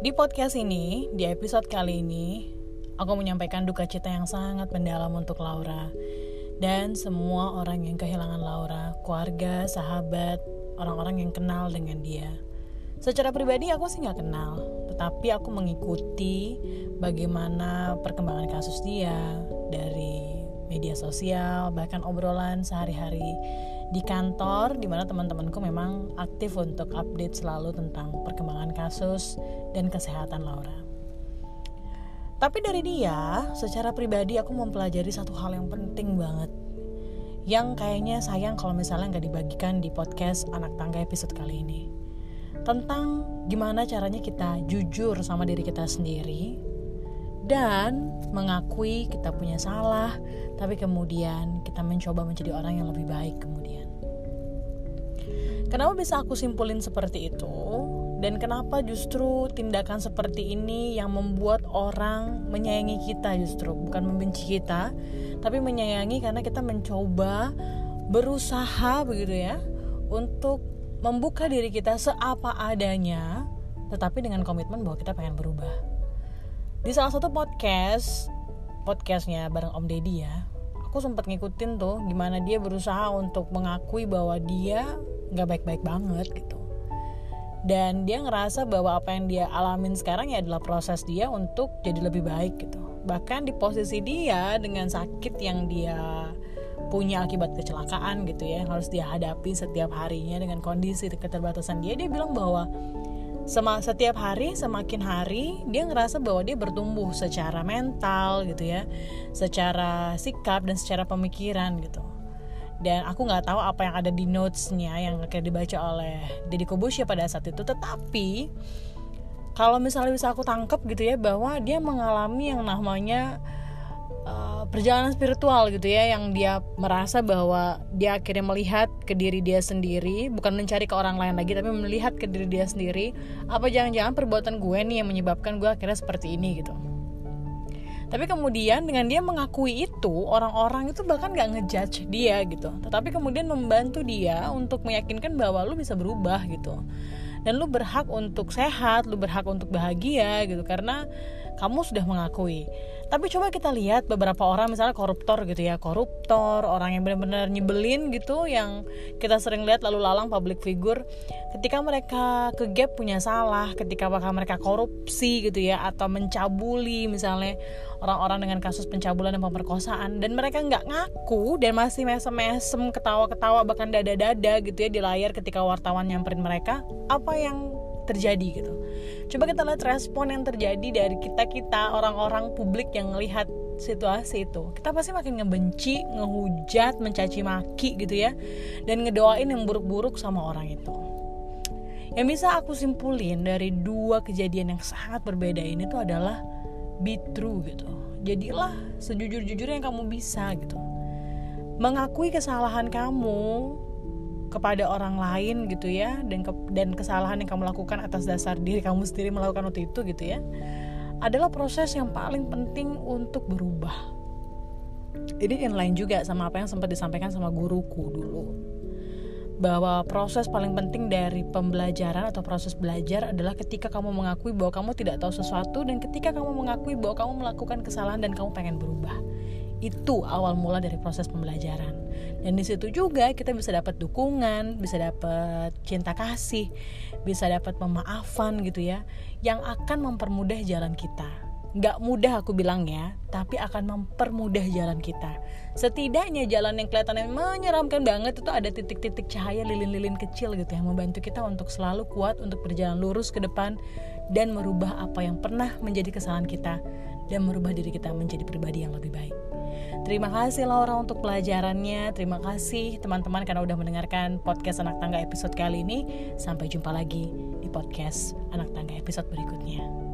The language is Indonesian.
Di podcast ini, di episode kali ini, aku menyampaikan duka cita yang sangat mendalam untuk Laura dan semua orang yang kehilangan Laura, keluarga, sahabat, orang-orang yang kenal dengan dia. Secara pribadi aku sih nggak kenal, tetapi aku mengikuti bagaimana perkembangan kasus dia dari media sosial, bahkan obrolan sehari-hari di kantor di mana teman-temanku memang aktif untuk update selalu tentang perkembangan kasus dan kesehatan Laura. Tapi dari dia, secara pribadi aku mempelajari satu hal yang penting banget yang kayaknya sayang kalau misalnya nggak dibagikan di podcast anak tangga episode kali ini tentang gimana caranya kita jujur sama diri kita sendiri dan mengakui kita punya salah, tapi kemudian kita mencoba menjadi orang yang lebih baik kemudian. Kenapa bisa aku simpulin seperti itu? Dan kenapa justru tindakan seperti ini yang membuat orang menyayangi kita justru bukan membenci kita, tapi menyayangi karena kita mencoba berusaha begitu ya untuk membuka diri kita seapa adanya, tetapi dengan komitmen bahwa kita pengen berubah di salah satu podcast podcastnya bareng Om Deddy ya aku sempat ngikutin tuh gimana dia berusaha untuk mengakui bahwa dia nggak baik-baik banget gitu. Dan dia ngerasa bahwa apa yang dia alamin sekarang ya adalah proses dia untuk jadi lebih baik gitu. Bahkan di posisi dia dengan sakit yang dia punya akibat kecelakaan gitu ya yang harus dia hadapi setiap harinya dengan kondisi keterbatasan dia dia bilang bahwa setiap hari semakin hari dia ngerasa bahwa dia bertumbuh secara mental gitu ya secara sikap dan secara pemikiran gitu dan aku nggak tahu apa yang ada di notesnya yang akhirnya dibaca oleh Deddy Kobusya pada saat itu. Tetapi kalau misalnya bisa aku tangkap gitu ya bahwa dia mengalami yang namanya uh, perjalanan spiritual gitu ya yang dia merasa bahwa dia akhirnya melihat ke diri dia sendiri bukan mencari ke orang lain lagi tapi melihat ke diri dia sendiri apa jangan-jangan perbuatan gue nih yang menyebabkan gue akhirnya seperti ini? gitu tapi kemudian dengan dia mengakui itu orang-orang itu bahkan gak ngejudge dia gitu. Tetapi kemudian membantu dia untuk meyakinkan bahwa lu bisa berubah gitu. Dan lu berhak untuk sehat lu berhak untuk bahagia gitu. Karena kamu sudah mengakui tapi coba kita lihat beberapa orang misalnya koruptor gitu ya koruptor orang yang benar-benar nyebelin gitu yang kita sering lihat lalu lalang public figure ketika mereka ke gap punya salah ketika bakal mereka korupsi gitu ya atau mencabuli misalnya orang-orang dengan kasus pencabulan dan pemerkosaan dan mereka nggak ngaku dan masih mesem-mesem ketawa-ketawa bahkan dada-dada gitu ya di layar ketika wartawan nyamperin mereka apa yang terjadi gitu. Coba kita lihat respon yang terjadi dari kita-kita orang-orang publik yang melihat situasi itu. Kita pasti makin ngebenci, ngehujat, mencaci maki gitu ya. Dan ngedoain yang buruk-buruk sama orang itu. Yang bisa aku simpulin dari dua kejadian yang sangat berbeda ini tuh adalah be true gitu. Jadilah sejujur-jujurnya yang kamu bisa gitu. Mengakui kesalahan kamu, kepada orang lain gitu ya dan ke, dan kesalahan yang kamu lakukan atas dasar diri kamu sendiri melakukan waktu itu gitu ya adalah proses yang paling penting untuk berubah. Ini inline juga sama apa yang sempat disampaikan sama guruku dulu bahwa proses paling penting dari pembelajaran atau proses belajar adalah ketika kamu mengakui bahwa kamu tidak tahu sesuatu dan ketika kamu mengakui bahwa kamu melakukan kesalahan dan kamu pengen berubah itu awal mula dari proses pembelajaran. Dan di situ juga kita bisa dapat dukungan bisa dapat cinta kasih bisa dapat pemaafan gitu ya yang akan mempermudah jalan kita. Nggak mudah aku bilang ya tapi akan mempermudah jalan kita. Setidaknya jalan yang kelihatannya menyeramkan banget itu ada titik-titik cahaya lilin-lilin kecil gitu yang membantu kita untuk selalu kuat untuk berjalan lurus ke depan dan merubah apa yang pernah menjadi kesalahan kita dan merubah diri kita menjadi pribadi yang lebih baik. Terima kasih Laura untuk pelajarannya. Terima kasih teman-teman karena udah mendengarkan podcast Anak Tangga episode kali ini. Sampai jumpa lagi di podcast Anak Tangga episode berikutnya.